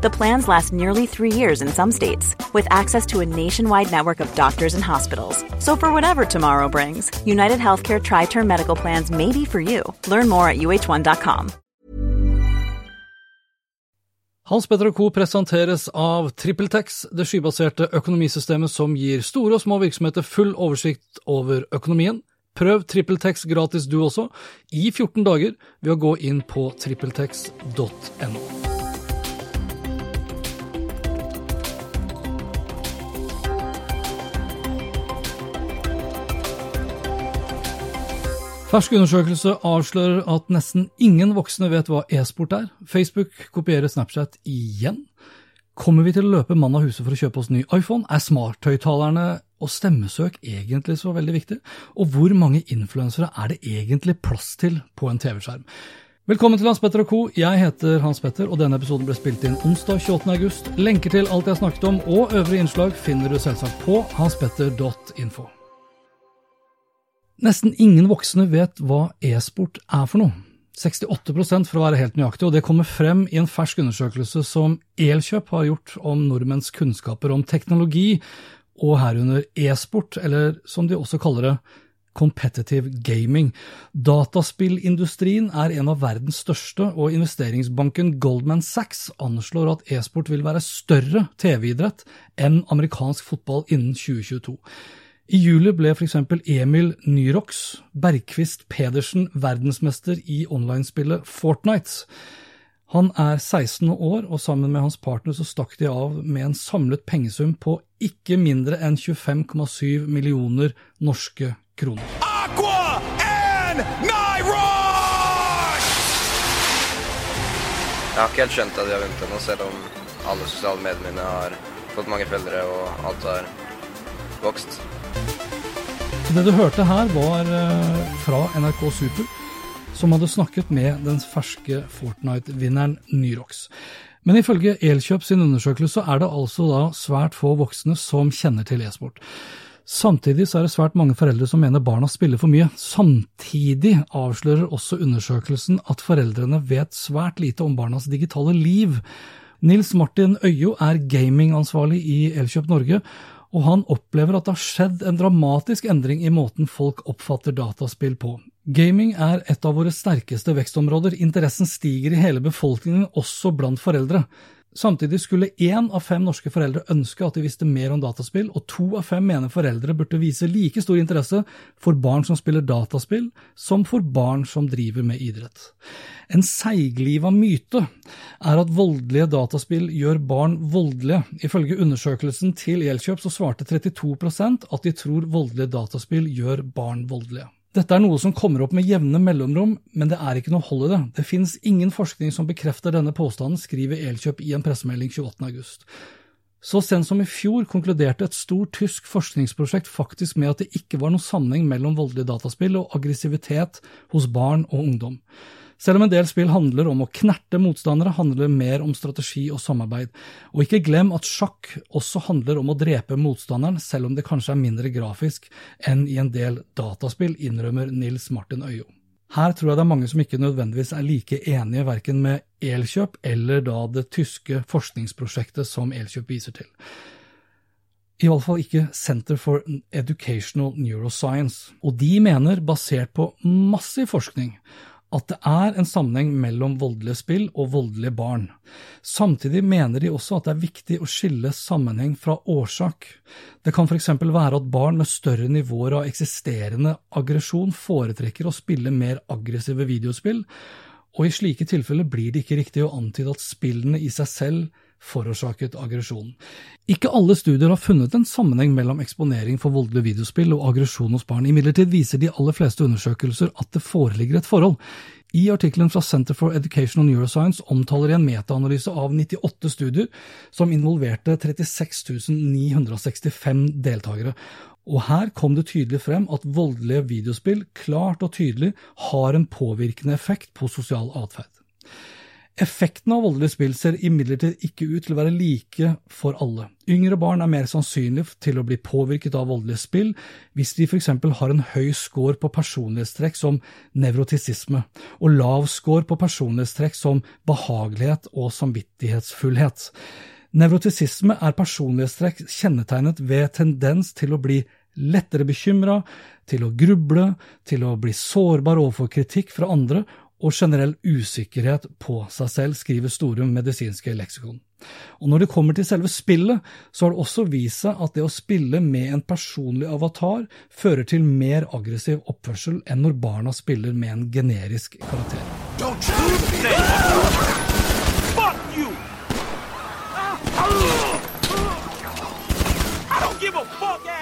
The plans last nearly three years in some states, with access to a nationwide network of doctors and hospitals. So, for whatever tomorrow brings, United Healthcare Tri Term Medical Plans may be for you. Learn more at uh1.com. Hans Petter Co. presenteres av TrippelTex, det skybaserte økonomisystemet som gir store og små virksomheter full oversikt over økonomien. Prøv TrippelTex gratis du også, i 14 dager, ved å gå inn på trippeltex.no. Fersk undersøkelse avslører at nesten ingen voksne vet hva e-sport er. Facebook kopierer Snapchat igjen. Kommer vi til å løpe mann av huset for å kjøpe oss ny iPhone? Er smarthøyttalerne og stemmesøk egentlig så veldig viktig? Og hvor mange influensere er det egentlig plass til på en TV-skjerm? Velkommen til Hans Petter og co. Jeg heter Hans Petter, og denne episoden ble spilt inn onsdag 28. august. Lenker til alt jeg snakket om og øvrige innslag finner du selvsagt på hanspetter.info. Nesten ingen voksne vet hva e-sport er for noe. 68 for å være helt nøyaktig, og det kommer frem i en fersk undersøkelse som Elkjøp har gjort om nordmenns kunnskaper om teknologi, og herunder e-sport, eller som de også kaller det, competitive gaming. Dataspillindustrien er en av verdens største, og investeringsbanken Goldman Sachs anslår at e-sport vil være større TV-idrett enn amerikansk fotball innen 2022. I juli ble f.eks. Emil Nyrox Bergquist Pedersen verdensmester i onlinespillet Fortnite. Han er 16 år, og sammen med hans partner så stakk de av med en samlet pengesum på ikke mindre enn 25,7 millioner norske kroner. Aqua and Nyrox! Jeg har ikke helt skjønt at de har vunnet ennå, selv om alle sosiale mediene mine har fått mange følgere og alt har vokst. Det du hørte her, var eh, fra NRK Super, som hadde snakket med den ferske Fortnite-vinneren Nyrox. Men ifølge Elkjøp sin undersøkelse er det altså da svært få voksne som kjenner til e-sport. Samtidig så er det svært mange foreldre som mener barna spiller for mye. Samtidig avslører også undersøkelsen at foreldrene vet svært lite om barnas digitale liv. Nils Martin Øyo er gamingansvarlig i Elkjøp Norge, og han opplever at det har skjedd en dramatisk endring i måten folk oppfatter dataspill på. Gaming er et av våre sterkeste vekstområder, interessen stiger i hele befolkningen, også blant foreldre. Samtidig skulle én av fem norske foreldre ønske at de visste mer om dataspill, og to av fem mener foreldre burde vise like stor interesse for barn som spiller dataspill, som for barn som driver med idrett. En seigliva myte er at voldelige dataspill gjør barn voldelige. Ifølge undersøkelsen til Elkjøp så svarte 32% at de tror voldelige dataspill gjør barn voldelige. Dette er noe som kommer opp med jevne mellomrom, men det er ikke noe hold i det. Det finnes ingen forskning som bekrefter denne påstanden, skriver Elkjøp i en pressemelding 28. august. Så sent som i fjor konkluderte et stort tysk forskningsprosjekt faktisk med at det ikke var noen sammenheng mellom voldelig dataspill og aggressivitet hos barn og ungdom. Selv om en del spill handler om å knerte motstandere, handler det mer om strategi og samarbeid. Og ikke glem at sjakk også handler om å drepe motstanderen, selv om det kanskje er mindre grafisk enn i en del dataspill, innrømmer Nils Martin Øyo. Her tror jeg det er mange som ikke nødvendigvis er like enige verken med Elkjøp eller da det tyske forskningsprosjektet som Elkjøp viser til. I alle fall ikke Center for Educational Neuroscience, og de mener, basert på massiv forskning, at det er en sammenheng mellom voldelige spill og voldelige barn. Samtidig mener de også at det er viktig å skille sammenheng fra årsak. Det kan f.eks. være at barn med større nivåer av eksisterende aggresjon foretrekker å spille mer aggressive videospill, og i slike tilfeller blir det ikke riktig å antyde at spillene i seg selv forårsaket aggresjonen. Ikke alle studier har funnet en sammenheng mellom eksponering for voldelige videospill og aggresjon hos barn. Imidlertid viser de aller fleste undersøkelser at det foreligger et forhold. I artikkelen fra Center for Education and Neuroscience omtaler jeg en metaanalyse av 98 studier som involverte 36 965 deltakere. Og her kom det tydelig frem at voldelige videospill klart og tydelig har en påvirkende effekt på sosial atferd. Effekten av voldelige spill ser imidlertid ikke ut til å være like for alle. Yngre barn er mer sannsynlig til å bli påvirket av voldelige spill hvis de f.eks. har en høy score på personlighetstrekk som nevrotisisme, og lav score på personlighetstrekk som behagelighet og samvittighetsfullhet. Nevrotisisme er personlighetstrekk kjennetegnet ved tendens til å bli lettere bekymra, til å gruble, til å bli sårbar overfor kritikk fra andre og generell usikkerhet på seg selv, skriver Storum medisinske leksikon. Og Når det kommer til selve spillet, så har det også vist seg at det å spille med en personlig avatar fører til mer aggressiv oppførsel enn når barna spiller med en generisk karakter.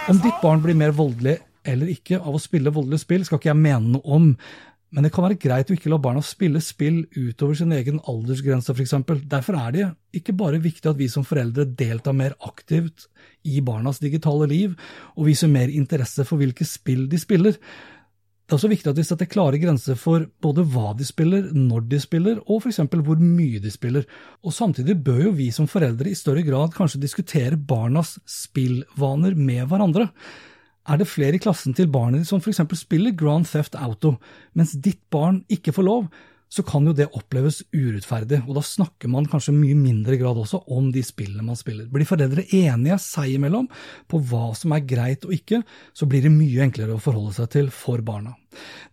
Om ditt barn blir mer voldelig eller ikke av å spille voldelige spill, skal ikke jeg mene noe om, men det kan være greit å ikke la barna spille spill utover sin egen aldersgrense, f.eks. Derfor er det ikke bare viktig at vi som foreldre deltar mer aktivt i barnas digitale liv, og viser mer interesse for hvilke spill de spiller. Det er også viktig at vi setter klare grenser for både hva de spiller, når de spiller, og f.eks. hvor mye de spiller. Og Samtidig bør jo vi som foreldre i større grad kanskje diskutere barnas spillvaner med hverandre. Er det flere i klassen til barnet ditt som f.eks. spiller Grand Theft Auto, mens ditt barn ikke får lov, så kan jo det oppleves urettferdig, og da snakker man kanskje mye mindre grad også om de spillene man spiller. Blir foreldre enige seg imellom på hva som er greit og ikke, så blir det mye enklere å forholde seg til for barna.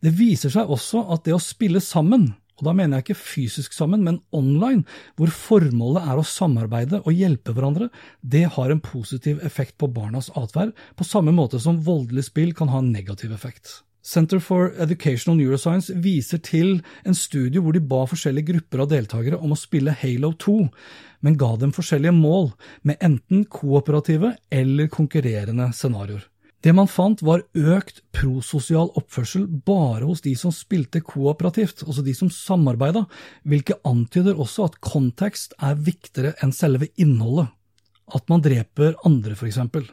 Det viser seg også at det å spille sammen og da mener jeg ikke fysisk sammen, men online, hvor formålet er å samarbeide og hjelpe hverandre, det har en positiv effekt på barnas atferd, på samme måte som voldelig spill kan ha en negativ effekt. Center for Educational Neuroscience viser til en studie hvor de ba forskjellige grupper av deltakere om å spille Halo 2, men ga dem forskjellige mål, med enten kooperative eller konkurrerende scenarioer. Det man fant, var økt prososial oppførsel bare hos de som spilte kooperativt, altså de som samarbeida, hvilket antyder også at kontekst er viktigere enn selve innholdet. At man dreper andre, for eksempel.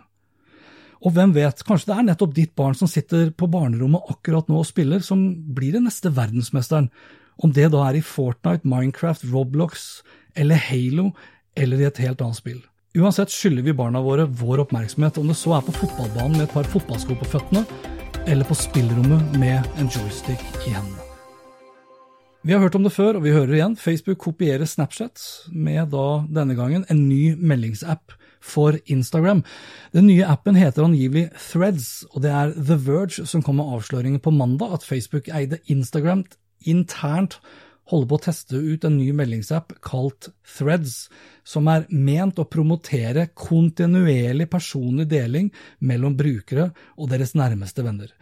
Og hvem vet, kanskje det er nettopp ditt barn som sitter på barnerommet akkurat nå og spiller, som blir den neste verdensmesteren. Om det da er i Fortnite, Minecraft, Roblox eller Halo, eller i et helt annet spill. Uansett skylder vi barna våre vår oppmerksomhet, om det så er på fotballbanen med et par fotballsko på føttene, eller på spillerommet med en joystick i hendene. Vi har hørt om det før, og vi hører igjen. Facebook kopierer Snapchat, med da denne gangen en ny meldingsapp for Instagram. Den nye appen heter angivelig Threads, og det er The Verge som kom med avsløringen på mandag at Facebook eide Instagram internt holder på å teste ut en ny meldingsapp kalt Threads, som er ment å promotere kontinuerlig personlig deling mellom brukere og deres nærmeste venner.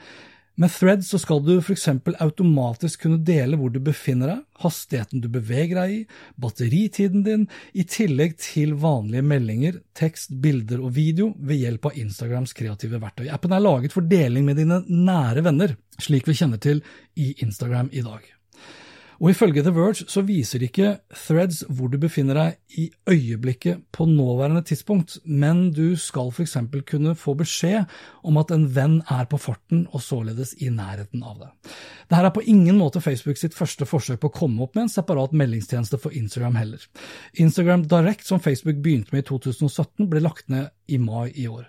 Med Threads så skal du f.eks. automatisk kunne dele hvor du befinner deg, hastigheten du beveger deg i, batteritiden din, i tillegg til vanlige meldinger, tekst, bilder og video ved hjelp av Instagrams kreative verktøy. Appen er laget for deling med dine nære venner, slik vi kjenner til i Instagram i dag. Og ifølge The Verge så viser ikke threads hvor du befinner deg i øyeblikket på nåværende tidspunkt, men du skal f.eks. kunne få beskjed om at en venn er på farten og således i nærheten av deg. Dette er på ingen måte Facebook sitt første forsøk på å komme opp med en separat meldingstjeneste for Instagram heller. Instagram Direct, som Facebook begynte med i 2017, ble lagt ned i mai i år.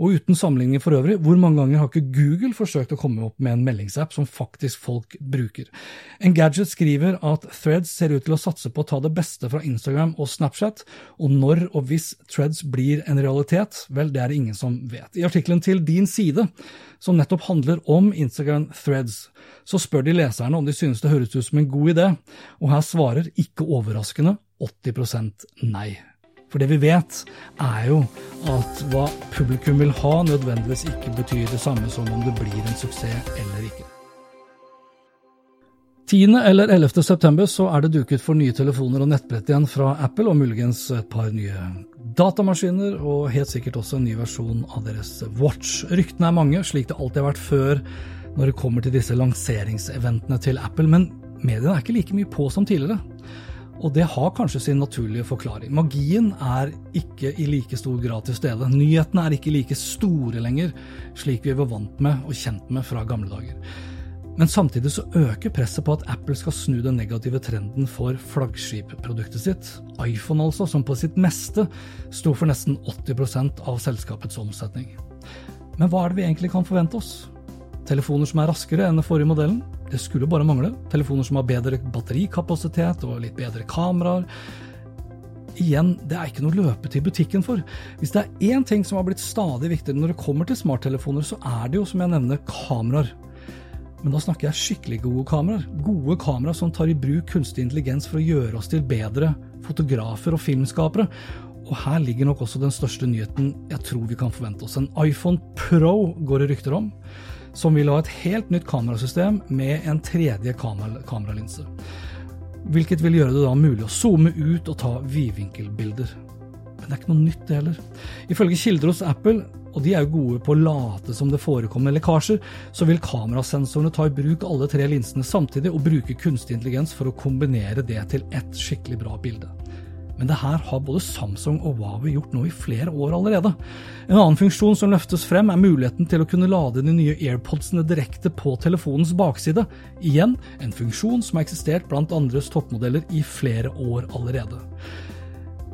Og uten sammenligning for øvrig, hvor mange ganger har ikke Google forsøkt å komme opp med en meldingsapp som faktisk folk bruker? En gadget skriver at Threads ser ut til å satse på å ta det beste fra Instagram og Snapchat, og når og hvis Threads blir en realitet, vel, det er det ingen som vet. I artikkelen til Din Side, som nettopp handler om Instagram Threads, så spør de leserne om de synes det høres ut som en god idé, og her svarer, ikke overraskende, 80% nei. For det vi vet, er jo at hva publikum vil ha, nødvendigvis ikke betyr det samme som om det blir en suksess eller ikke. 10. eller 11. september så er det duket for nye telefoner og nettbrett igjen fra Apple, og muligens et par nye datamaskiner, og helt sikkert også en ny versjon av deres Watch. Ryktene er mange, slik det alltid har vært før når det kommer til disse lanseringseventene til Apple, men mediene er ikke like mye på som tidligere. Og det har kanskje sin naturlige forklaring. Magien er ikke i like stor grad til stede. Nyhetene er ikke like store lenger, slik vi var vant med og kjent med fra gamle dager. Men samtidig så øker presset på at Apple skal snu den negative trenden for flaggskipproduktet sitt. iPhone, altså, som på sitt meste sto for nesten 80% av selskapets omsetning. Men hva er det vi egentlig kan forvente oss? Telefoner som er raskere enn den forrige modellen? Det skulle bare mangle. Telefoner som har bedre batterikapasitet og litt bedre kameraer. Igjen, det er ikke noe å løpe butikken for. Hvis det er én ting som har blitt stadig viktigere når det kommer til smarttelefoner, så er det jo, som jeg nevner, kameraer. Men da snakker jeg skikkelig gode kameraer. Gode kameraer som tar i bruk kunstig intelligens for å gjøre oss til bedre fotografer og filmskapere. Og her ligger nok også den største nyheten jeg tror vi kan forvente oss. En iPhone Pro går det rykter om, som vil ha et helt nytt kamerasystem med en tredje kamer kameralinse. Hvilket vil gjøre det da mulig å zoome ut og ta vidvinkelbilder. Men det er ikke noe nytt, det heller. Ifølge kilder hos Apple og de er jo gode på å late som det forekommer lekkasjer, så vil kamerasensorene ta i bruk alle tre linsene samtidig og bruke kunstig intelligens for å kombinere det til ett skikkelig bra bilde. Men det her har både Samsung og Huawei gjort nå i flere år allerede. En annen funksjon som løftes frem, er muligheten til å kunne lade de nye AirPodsene direkte på telefonens bakside. Igjen en funksjon som har eksistert blant andres toppmodeller i flere år allerede.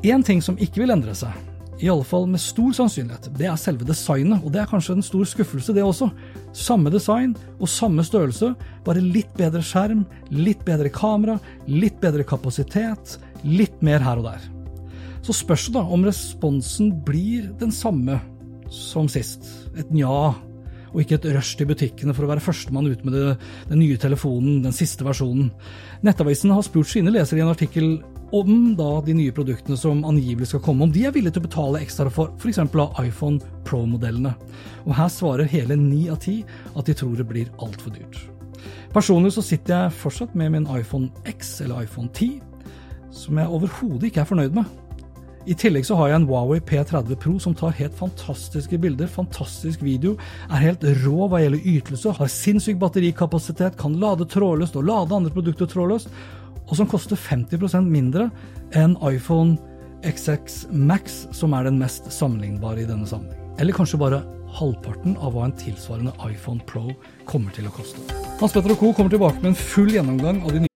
Én ting som ikke vil endre seg, i alle fall med stor sannsynlighet, det er selve designet, og det er kanskje en stor skuffelse, det også. Samme design og samme størrelse, bare litt bedre skjerm, litt bedre kamera, litt bedre kapasitet, litt mer her og der. Så spørs det da om responsen blir den samme som sist, et nja, og ikke et rush til butikkene for å være førstemann ut med det, den nye telefonen, den siste versjonen. Nettavisen har spurt sine lesere i en artikkel om da de nye produktene som angivelig skal komme, om de er villige til å betale ekstra for f.eks. iPhone Pro-modellene. Og Her svarer hele ni av ti at de tror det blir altfor dyrt. Personlig så sitter jeg fortsatt med min iPhone X eller iPhone 10, som jeg overhodet ikke er fornøyd med. I tillegg så har jeg en Huawei P30 Pro som tar helt fantastiske bilder, fantastisk video, er helt rå hva gjelder ytelse, har sinnssyk batterikapasitet, kan lade trådløst og lade andre produkter trådløst, og som koster 50% mindre enn iPhone XX Max, som er den mest sammenlignbare i denne sammenheng. Eller kanskje bare halvparten av hva en tilsvarende iPhone Pro kommer til å koste. Hans Petter og Co. kommer tilbake med en full gjennomgang av de nye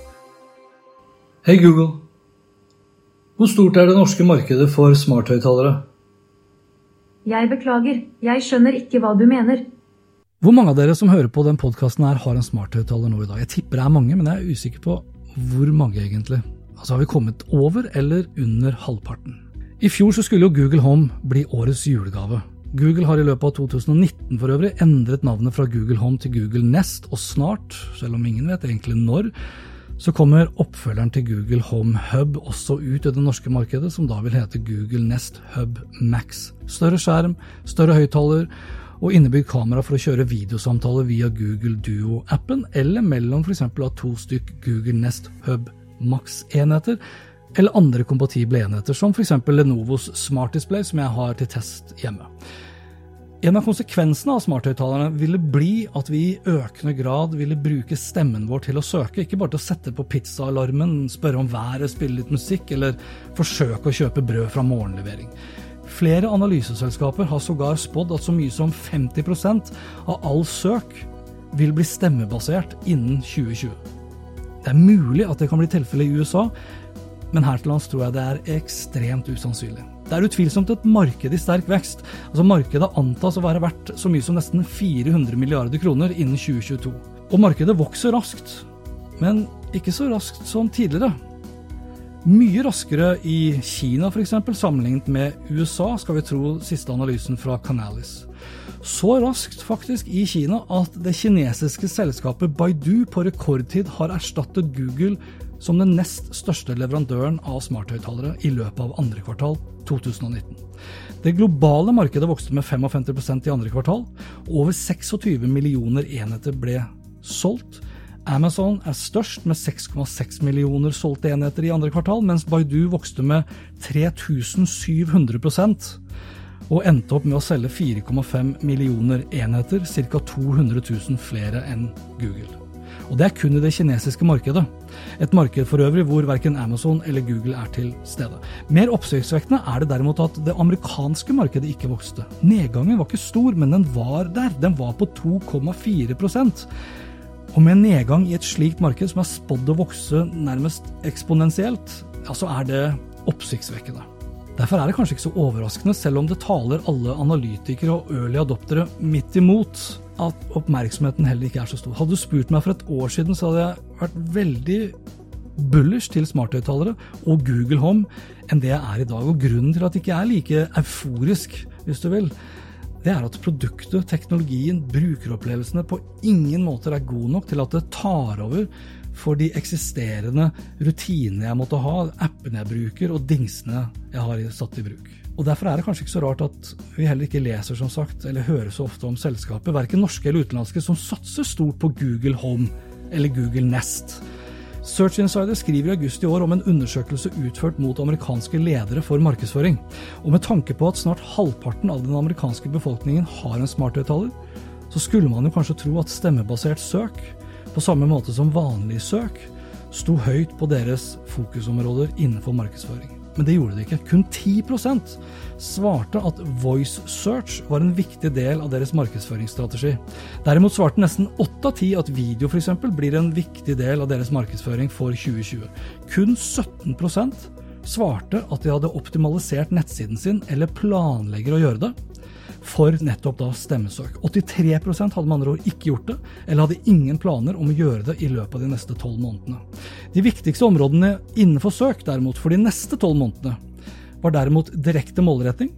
Hei Google. Hvor stort er det norske markedet for smarthøyttalere? Jeg beklager, jeg skjønner ikke hva du mener. Hvor mange av dere som hører på den podkasten her, har en smarthøyttaler nå i dag? Jeg tipper det er mange, men jeg er usikker på hvor mange egentlig. Altså Har vi kommet over eller under halvparten? I fjor så skulle jo Google Home bli årets julegave. Google har i løpet av 2019 for øvrig endret navnet fra Google Home til Google Nest, og snart, selv om ingen vet egentlig når, så kommer oppfølgeren til Google Home Hub også ut i det norske markedet, som da vil hete Google Nest Hub Max. Større skjerm, større høyttaler og innebygd kamera for å kjøre videosamtaler via Google Duo-appen, eller mellom f.eks. av to stykk Google Nest Hub Max-enheter, eller andre kompatible enheter, som f.eks. Lenovos Smart Display, som jeg har til test hjemme. En av konsekvensene av smarthøyttalerne ville bli at vi i økende grad ville bruke stemmen vår til å søke, ikke bare til å sette på pizzaalarmen, spørre om været, spille litt musikk eller forsøke å kjøpe brød fra morgenlevering. Flere analyseselskaper har sågar spådd at så mye som 50% av all søk vil bli stemmebasert innen 2020. Det er mulig at det kan bli tilfellet i USA, men her til lands tror jeg det er ekstremt usannsynlig. Det er utvilsomt et marked i sterk vekst. Altså Markedet antas å være verdt så mye som nesten 400 milliarder kroner innen 2022. Og markedet vokser raskt, men ikke så raskt som tidligere. Mye raskere i Kina f.eks. sammenlignet med USA, skal vi tro siste analysen fra Canalis. Så raskt faktisk i Kina at det kinesiske selskapet Baidu på rekordtid har erstattet Google som den nest største leverandøren av smarthøyttalere i løpet av andre kvartal 2019. Det globale markedet vokste med 55% i andre kvartal. Over 26 millioner enheter ble solgt. Amazon er størst med 6,6 millioner solgte enheter i andre kvartal, mens Baidu vokste med 3700% og endte opp med å selge 4,5 millioner enheter, ca. 200 000 flere enn Google. Og det er kun i det kinesiske markedet. Et marked for øvrig hvor verken Amazon eller Google er til stede. Mer oppsiktsvekkende er det derimot at det amerikanske markedet ikke vokste. Nedgangen var ikke stor, men den var der. Den var på 2,4% og med en nedgang i et slikt marked som er spådd å vokse nærmest eksponentielt, ja, så er det oppsiktsvekkende. Derfor er det kanskje ikke så overraskende, selv om det taler alle analytikere og early adoptere midt imot, at oppmerksomheten heller ikke er så stor. Hadde du spurt meg for et år siden, så hadde jeg vært veldig bullish til smarthøyttalere og Google Home enn det jeg er i dag. Og grunnen til at jeg ikke er like euforisk, hvis du vil, det er at produktet, teknologien, brukeropplevelsene på ingen måter er god nok til at det tar over for de eksisterende rutinene jeg måtte ha, appene jeg bruker og dingsene jeg har satt i bruk. Og Derfor er det kanskje ikke så rart at vi heller ikke leser som sagt, eller hører så ofte om selskaper, verken norske eller utenlandske, som satser stort på Google Home eller Google Nest. Search Insider skriver i august i år om en undersøkelse utført mot amerikanske ledere for markedsføring. Og med tanke på at snart halvparten av den amerikanske befolkningen har en smarthøyttaler, så skulle man jo kanskje tro at stemmebasert søk, på samme måte som vanlig søk, sto høyt på deres fokusområder innenfor markedsføring. Men det gjorde det ikke. Kun 10% svarte at voice search var en viktig del av deres markedsføringsstrategi. Derimot svarte nesten 8 av 10 at video f.eks. blir en viktig del av deres markedsføring for 2020. Kun 17% svarte at de hadde optimalisert nettsiden sin eller planlegger å gjøre det for nettopp da stemmesøk. 83 hadde med andre ord ikke gjort det, eller hadde ingen planer om å gjøre det i løpet av de neste tolv månedene. De viktigste områdene innenfor søk derimot for de neste tolv månedene var derimot direkte målretting,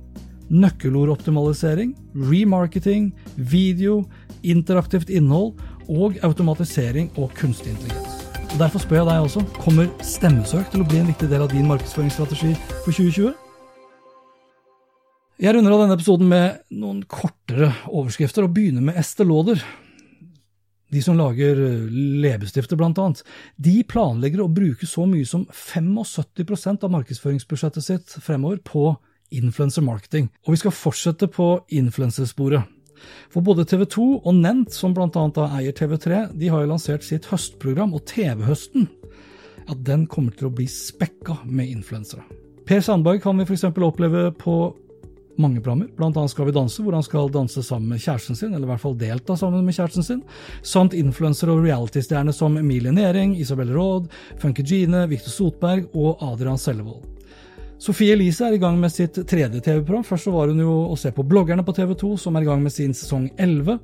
nøkkelordoptimalisering, remarketing, video, interaktivt innhold og automatisering og kunstig intelligens. Og Derfor spør jeg deg også, kommer stemmesøk til å bli en viktig del av din markedsføringsstrategi for 2020? Jeg runder av denne episoden med noen kortere overskrifter, og begynner med Estée. De som lager eh, leppestifter, annet. De planlegger å bruke så mye som 75% av markedsføringsbudsjettet sitt fremover på influencer marketing. Og vi skal fortsette på influensersporet. For både TV 2 og Nent, som bl.a. eier TV3, de har jo lansert sitt høstprogram, og TV-høsten ja, den kommer til å bli spekka med influensere. Per Sandberg kan vi f.eks. oppleve på mange programmer, bl.a. Skal vi danse, hvor han skal danse sammen med kjæresten sin, eller i hvert fall delta sammen med kjæresten sin, samt influensere og reality-stjerner som Emilie Næring, Isabel Råd, Funky Gine, Victor Sotberg og Adrian Sellevold. Sofie Elise er i gang med sitt tredje TV-program. Først så var hun jo å se på Bloggerne på TV 2, som er i gang med sin sesong 11.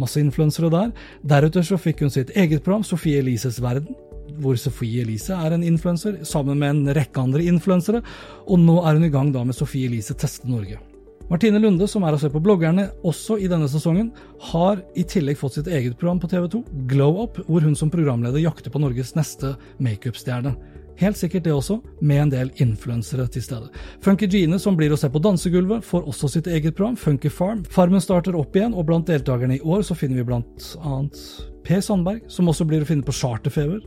Masse influensere der. Deretter så fikk hun sitt eget program, Sofie Elises verden hvor Sofie Elise er en influenser, sammen med en rekke andre influensere. Og nå er hun i gang da med Sofie Elise teste Norge. Martine Lunde, som er å se på bloggerne også i denne sesongen, har i tillegg fått sitt eget program på TV2, Glow Up, hvor hun som programleder jakter på Norges neste makeupstjerne. Helt sikkert det også, med en del influensere til stede. Funky Gine, som blir å se på dansegulvet, får også sitt eget program, Funky Farm. Farmen starter opp igjen, og blant deltakerne i år så finner vi blant annet Per Sandberg, som også blir å finne på Charterfeber.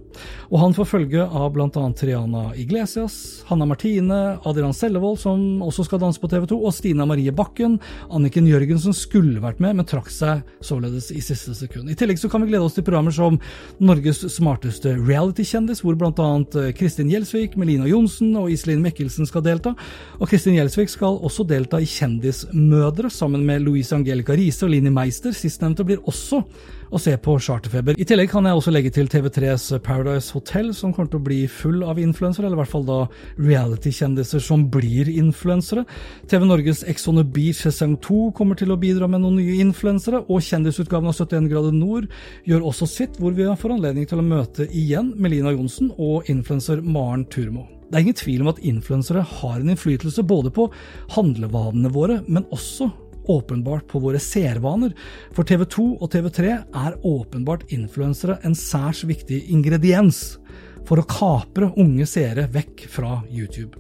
Og han får følge av bl.a. Triana Iglesias, Hanna Martine, Adrian Sellevold, som også skal danse på TV2, og Stina Marie Bakken. Anniken Jørgensen skulle vært med, men trakk seg således i siste sekund. I tillegg så kan vi glede oss til programmer som Norges smarteste reality-kjendis, hvor bl.a. Eh, Kristin Gjelsvik, Melina Johnsen og Iselin Mikkelsen skal delta. Og Kristin Gjelsvik skal også delta i Kjendismødre, sammen med Louise Angelica Riise og Lini Meister. Sistnevnte blir også å se på charterfeber. I tillegg kan jeg også legge til TV3s Paradise Hotel, som kommer til å bli full av influensere, eller i hvert fall da reality-kjendiser som blir influensere. TV Norges Ex on Beach sesong 2 kommer til å bidra med noen nye influensere, og kjendisutgaven av 71 grader nord gjør også sitt, hvor vi får anledning til å møte igjen Melina Johnsen og influenser Maren Turmo. Det er ingen tvil om at influensere har en innflytelse både på handlevanene våre, men også åpenbart på våre seervaner. For TV2 og TV3 er åpenbart influensere en særs viktig ingrediens for å kapre unge seere vekk fra YouTube.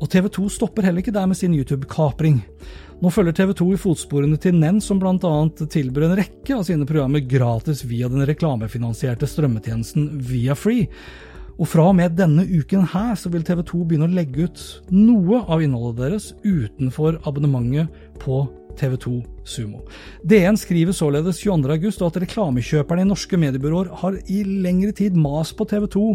Og TV2 stopper heller ikke der med sin YouTube-kapring. Nå følger TV2 i fotsporene til NEN, som bl.a. tilbyr en rekke av sine programmer gratis via den reklamefinansierte strømmetjenesten Viafree. Og fra og med denne uken her så vil TV 2 begynne å legge ut noe av innholdet deres utenfor abonnementet på TV2 Sumo. DN skriver således 22.8 at reklamekjøperne i norske mediebyråer har i lengre tid mast på TV 2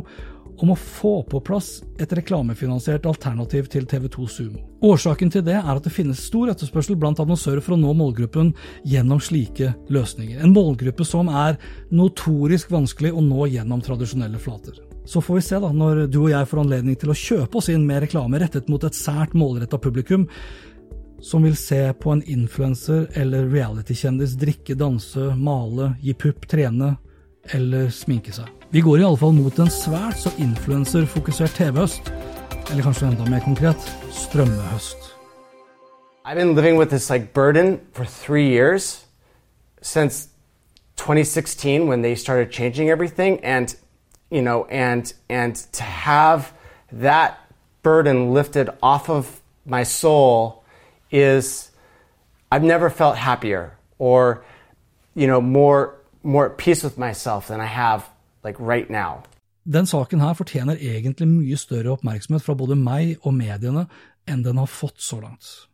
om å få på plass et reklamefinansiert alternativ til TV2 Sumo. Årsaken til det er at det finnes stor etterspørsel blant annonsører for å nå målgruppen gjennom slike løsninger. En målgruppe som er notorisk vanskelig å nå gjennom tradisjonelle flater. Så får vi se da, når du og jeg får anledning til å kjøpe oss inn med reklame rettet mot et sært målretta publikum, som vil se på en influenser eller reality-kjendis drikke, danse, male, gi pupp, trene eller sminke seg. Vi går i alle fall mot en svært så influenserfokusert TV-høst, eller kanskje enda mer konkret strømmehøst. I've been living with this like for three years since 2016 when they started changing everything and you know and and to have that burden lifted off of my soul is I've never felt happier or you know more more at peace with myself than I have like right now. Den saken her fortjener egentlig mye større oppmerksomhet fra både meg og mediene enn den har fått så langt.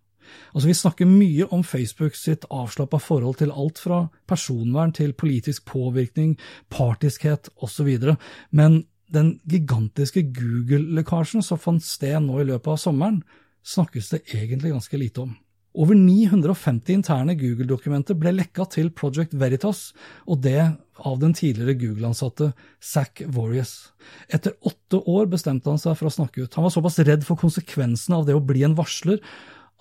Altså, Vi snakker mye om Facebook sitt avslappa forhold til alt fra personvern til politisk påvirkning, partiskhet osv., men den gigantiske Google-lekkasjen som fant sted nå i løpet av sommeren, snakkes det egentlig ganske lite om. Over 950 interne Google-dokumenter ble lekka til Project Veritas, og det av den tidligere Google-ansatte Zack Warriors. Etter åtte år bestemte han seg for å snakke ut. Han var såpass redd for konsekvensene av det å bli en varsler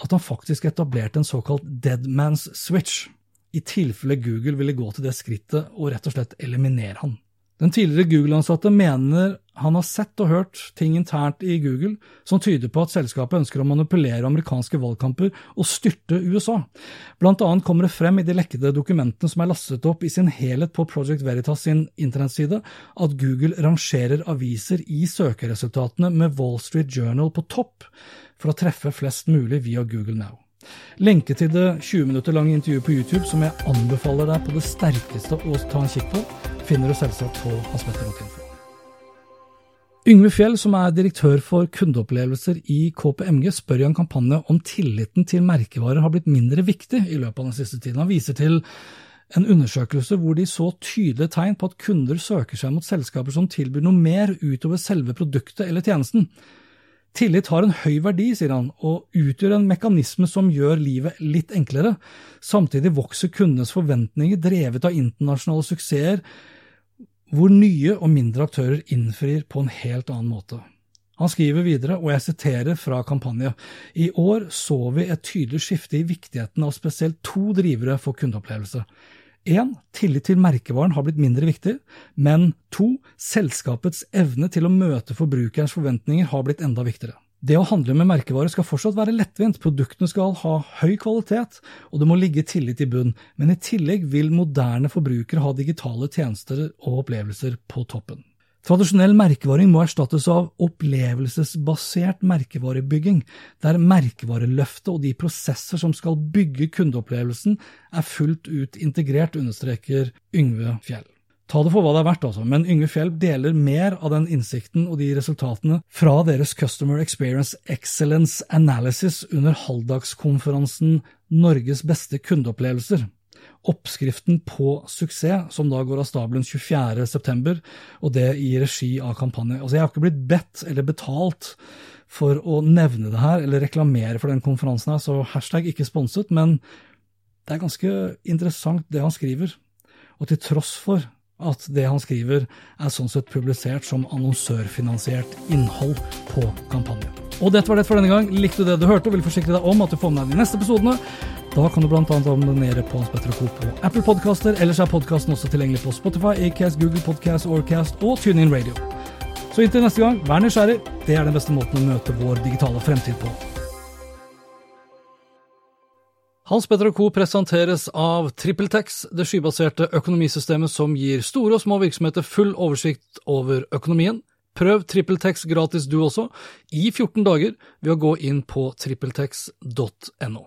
at han faktisk etablerte en såkalt dead man's switch, i tilfelle Google ville gå til det skrittet og rett og slett eliminere han. Den tidligere Google-ansatte mener han har sett og hørt ting internt i Google som tyder på at selskapet ønsker å manipulere amerikanske valgkamper og styrte USA. Blant annet kommer det frem i de lekkede dokumentene som er lastet opp i sin helhet på Project Veritas sin internettside, at Google rangerer aviser i søkeresultatene med Wall Street Journal på topp for å treffe flest mulig via Google Now. Lenke til det 20 minutter lange intervjuet på YouTube, som jeg anbefaler deg på det sterkeste å ta en kikk på, finner du selvsagt på hanspetter.info. Yngve Fjell, som er direktør for kundeopplevelser i KPMG, spør i en kampanje om tilliten til merkevarer har blitt mindre viktig i løpet av den siste tiden. Han viser til en undersøkelse hvor de så tydelige tegn på at kunder søker seg mot selskaper som tilbyr noe mer utover selve produktet eller tjenesten. Tillit har en høy verdi, sier han, og utgjør en mekanisme som gjør livet litt enklere. Samtidig vokser kundenes forventninger, drevet av internasjonale suksesser, hvor nye og mindre aktører innfrir på en helt annen måte. Han skriver videre, og jeg siterer fra kampanje, i år så vi et tydelig skifte i viktigheten av spesielt to drivere for kundeopplevelse. Én, tillit til merkevaren har blitt mindre viktig, men 2. selskapets evne til å møte forbrukerens forventninger har blitt enda viktigere. Det å handle med merkevarer skal fortsatt være lettvint, produktene skal ha høy kvalitet, og det må ligge tillit i bunn, men i tillegg vil moderne forbrukere ha digitale tjenester og opplevelser på toppen. Tradisjonell merkevaring må erstattes av opplevelsesbasert merkevarebygging, der merkevareløftet og de prosesser som skal bygge kundeopplevelsen, er fullt ut integrert, understreker Yngve Fjell. Ta det for hva det er verdt, altså, men Yngve Fjell deler mer av den innsikten og de resultatene fra deres Customer Experience Excellence Analysis under halvdagskonferansen Norges beste kundeopplevelser. Oppskriften på suksess, som da går av stabelen 24.9, og det i regi av kampanje. Altså, jeg har ikke blitt bedt eller betalt for å nevne det her, eller reklamere for den konferansen her, så hashtag ikke sponset, men det er ganske interessant det han skriver. Og til tross for at det han skriver er sånn sett publisert som annonsørfinansiert innhold på kampanjen. Og dette var det for denne gang. Likte du det du hørte og vil forsikre deg om at du får med deg de neste episodene, da kan du bl.a. abonnere på Hans Petter Co. på Apple Podcaster. Ellers er podkasten også tilgjengelig på Spotify, Acast, Google Podcast, Orcast og TuneIn Radio. Så inntil neste gang, vær nysgjerrig. Det er den beste måten å møte vår digitale fremtid på. Hans Petter Co. presenteres av TrippelTex, det skybaserte økonomisystemet som gir store og små virksomheter full oversikt over økonomien. Prøv TrippelTex gratis du også, i 14 dager, ved å gå inn på trippeltex.no.